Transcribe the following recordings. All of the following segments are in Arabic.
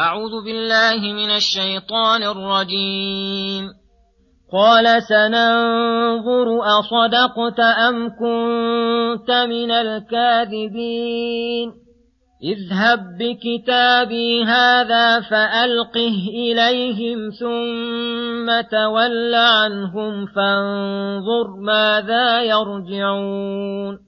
أعوذ بالله من الشيطان الرجيم. قال سننظر أصدقت أم كنت من الكاذبين. اذهب بكتابي هذا فألقه إليهم ثم تول عنهم فانظر ماذا يرجعون.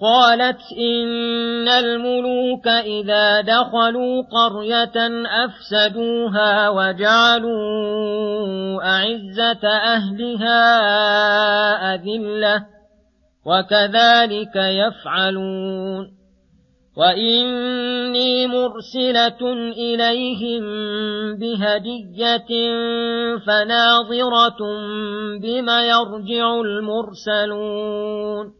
قالت إن الملوك إذا دخلوا قرية أفسدوها وجعلوا أعزة أهلها أذلة وكذلك يفعلون وإني مرسلة إليهم بهدية فناظرة بما يرجع المرسلون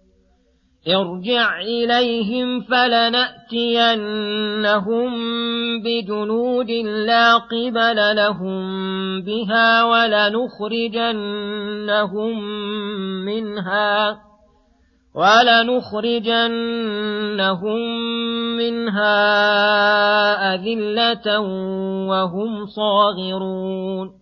ارجع إليهم فلنأتينهم بجنود لا قبل لهم بها ولنخرجنهم منها ولنخرجنهم منها أذلة وهم صاغرون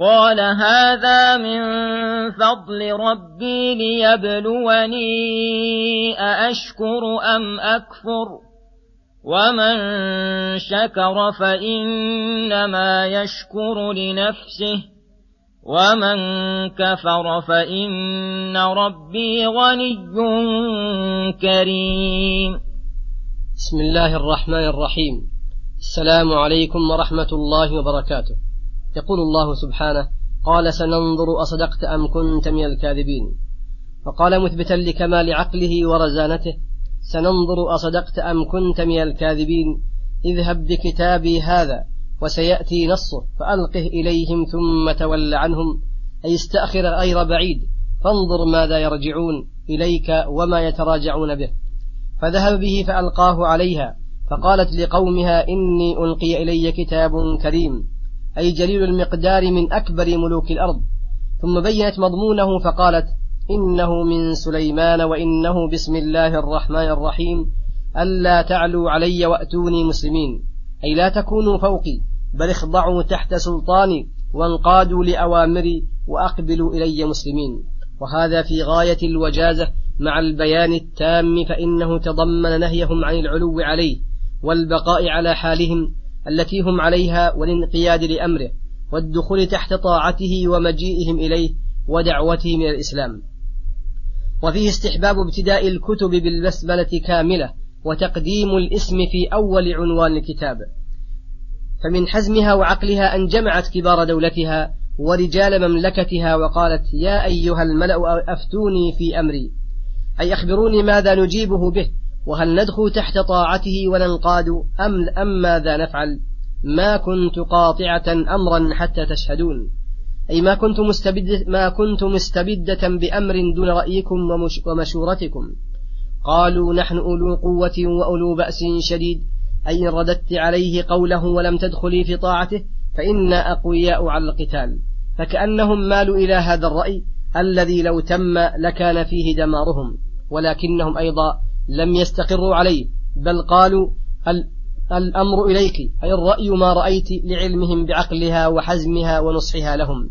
قال هذا من فضل ربي ليبلوني أأشكر أم أكفر ومن شكر فإنما يشكر لنفسه ومن كفر فإن ربي غني كريم. بسم الله الرحمن الرحيم. السلام عليكم ورحمة الله وبركاته. يقول الله سبحانه قال سننظر أصدقت أم كنت من الكاذبين؟ وقال مثبتا لكمال عقله ورزانته سننظر أصدقت أم كنت من الكاذبين؟ اذهب بكتابي هذا وسيأتي نصه فألقه إليهم ثم تول عنهم أي استأخر غير بعيد فانظر ماذا يرجعون إليك وما يتراجعون به. فذهب به فألقاه عليها فقالت لقومها إني ألقي إلي كتاب كريم. أي جليل المقدار من أكبر ملوك الأرض. ثم بينت مضمونه فقالت إنه من سليمان وإنه بسم الله الرحمن الرحيم. ألا تعلوا علي وأتوني مسلمين. أي لا تكونوا فوقي بل اخضعوا تحت سلطاني وانقادوا لأوامري وأقبلوا إلي مسلمين. وهذا في غاية الوجازة مع البيان التام فإنه تضمن نهيهم عن العلو عليه والبقاء على حالهم التي هم عليها والانقياد لأمره والدخول تحت طاعته ومجيئهم إليه ودعوتهم إلى الإسلام. وفيه استحباب ابتداء الكتب بالبسملة كاملة وتقديم الاسم في أول عنوان الكتاب. فمن حزمها وعقلها أن جمعت كبار دولتها ورجال مملكتها وقالت يا أيها الملأ أفتوني في أمري. أي أخبروني ماذا نجيبه به. وهل ندخل تحت طاعته وننقاد أم, أم ماذا نفعل؟ ما كنت قاطعة أمرا حتى تشهدون. أي ما كنت مستبدة ما كنت مستبدة بأمر دون رأيكم ومشورتكم. قالوا نحن أولو قوة وأولو بأس شديد. أي إن رددت عليه قوله ولم تدخلي في طاعته فإنا أقوياء على القتال. فكأنهم مالوا إلى هذا الرأي الذي لو تم لكان فيه دمارهم. ولكنهم أيضا لم يستقروا عليه بل قالوا الأمر إليك أي الرأي ما رأيت لعلمهم بعقلها وحزمها ونصحها لهم.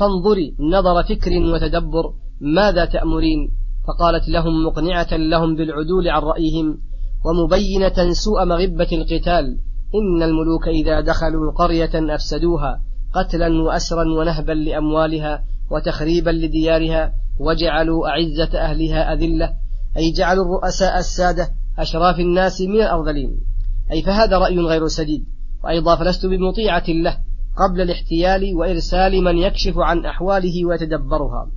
فانظري نظر فكر وتدبر ماذا تأمرين؟ فقالت لهم مقنعة لهم بالعدول عن رأيهم ومبينة سوء مغبة القتال إن الملوك إذا دخلوا قرية أفسدوها قتلا وأسرا ونهبا لأموالها وتخريبا لديارها وجعلوا أعزة أهلها أذلة. أي جعلوا الرؤساء السادة أشراف الناس من الأرذلين. أي فهذا رأي غير سديد وأيضا فلست بمطيعة له قبل الاحتيال وإرسال من يكشف عن أحواله ويتدبرها.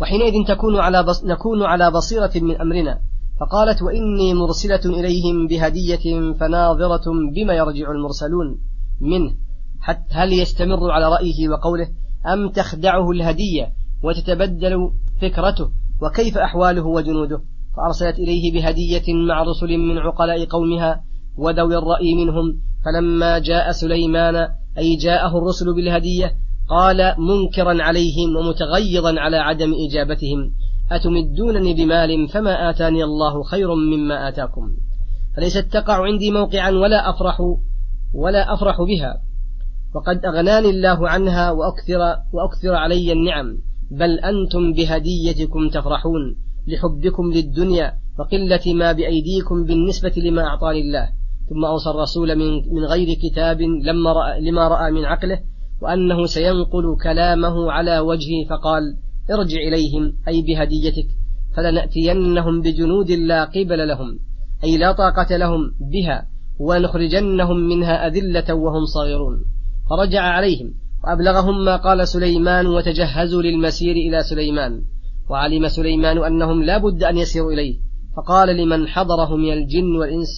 وحينئذ تكون على بص نكون على بصيرة من أمرنا. فقالت وإني مرسلة إليهم بهدية فناظرة بما يرجع المرسلون منه. حتى هل يستمر على رأيه وقوله أم تخدعه الهدية وتتبدل فكرته؟ وكيف أحواله وجنوده؟ فأرسلت إليه بهدية مع رسل من عقلاء قومها وذوي الرأي منهم فلما جاء سليمان أي جاءه الرسل بالهدية قال منكرا عليهم ومتغيظا على عدم إجابتهم أتمدونني بمال فما آتاني الله خير مما آتاكم؟ فليست تقع عندي موقعا ولا أفرح ولا أفرح بها وقد أغناني الله عنها وأكثر, وأكثر علي النعم. بل أنتم بهديتكم تفرحون لحبكم للدنيا وقلة ما بأيديكم بالنسبة لما أعطاني الله ثم أوصى الرسول من, من غير كتاب لما رأى لما رأى من عقله وأنه سينقل كلامه على وجهه فقال ارجع إليهم أي بهديتك فلنأتينهم بجنود لا قبل لهم أي لا طاقة لهم بها ونخرجنهم منها أذلة وهم صاغرون فرجع عليهم وأبلغهم ما قال سليمان وتجهزوا للمسير إلى سليمان. وعلم سليمان أنهم لا بد أن يسيروا إليه. فقال لمن حضره من الجن والإنس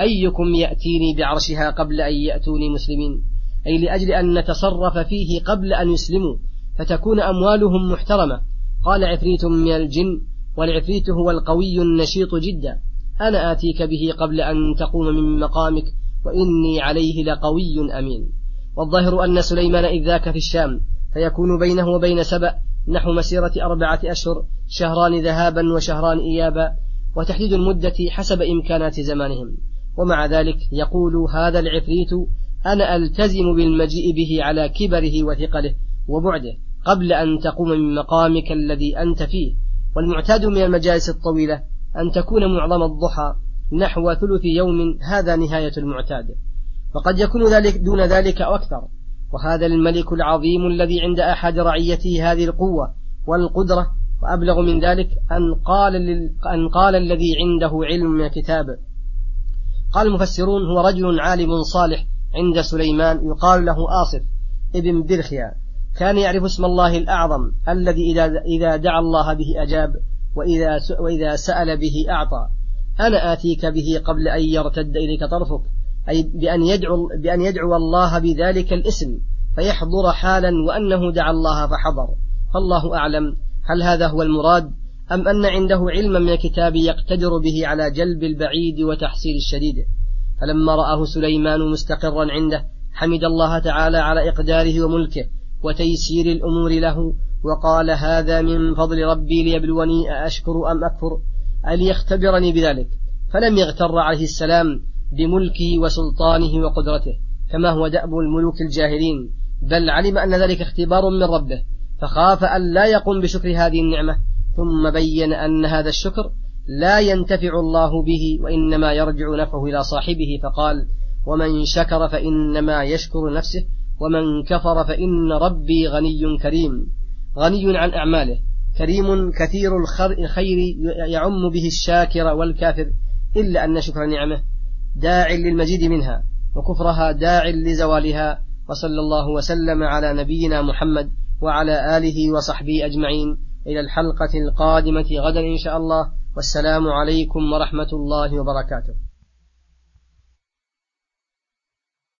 أيكم يأتيني بعرشها قبل أن يأتوني مسلمين؟ أي لأجل أن نتصرف فيه قبل أن يسلموا فتكون أموالهم محترمة. قال عفريت من الجن والعفريت هو القوي النشيط جدا. أنا آتيك به قبل أن تقوم من مقامك وإني عليه لقوي أمين. والظاهر أن سليمان إذ ذاك في الشام فيكون بينه وبين سبأ نحو مسيرة أربعة أشهر شهران ذهابا وشهران إيابا وتحديد المدة حسب إمكانات زمانهم. ومع ذلك يقول هذا العفريت أنا ألتزم بالمجيء به على كبره وثقله وبعده قبل أن تقوم من مقامك الذي أنت فيه. والمعتاد من المجالس الطويلة أن تكون معظم الضحى نحو ثلث يوم هذا نهاية المعتاد. وقد يكون ذلك دون ذلك أو أكثر. وهذا الملك العظيم الذي عند أحد رعيته هذه القوة والقدرة. وأبلغ من ذلك أن قال, أن قال الذي عنده علم من الكتاب. قال المفسرون هو رجل عالم صالح عند سليمان. يقال له آصف ابن برخيا كان يعرف اسم الله الأعظم الذي إذا دعا الله به أجاب وإذا, وإذا سأل به أعطى. أنا آتيك به قبل أن يرتد إليك طرفك. أي بأن يدعو, بأن يدعو الله بذلك الاسم فيحضر حالا وأنه دعا الله فحضر. فالله أعلم هل هذا هو المراد أم أن عنده علما من الكتاب يقتدر به على جلب البعيد وتحصيل الشديد. فلما رآه سليمان مستقرا عنده حمد الله تعالى على إقداره وملكه وتيسير الأمور له وقال هذا من فضل ربي ليبلوني أأشكر أم أكفر؟ أليختبرني بذلك؟ فلم يغتر عليه السلام بملكه وسلطانه وقدرته كما هو دأب الملوك الجاهلين. بل علم أن ذلك اختبار من ربه فخاف أن لا يقوم بشكر هذه النعمة. ثم بين أن هذا الشكر لا ينتفع الله به وإنما يرجع نفعه إلى صاحبه فقال ومن شكر فإنما يشكر نفسه ومن كفر فإن ربي غني كريم. غني عن أعماله كريم كثير الخير يعم به الشاكر والكافر إلا أن شكر نعمه داع للمزيد منها وكفرها داع لزوالها وصلى الله وسلم على نبينا محمد وعلى آله وصحبه أجمعين. إلى الحلقة القادمة غدا إن شاء الله. والسلام عليكم ورحمة الله وبركاته.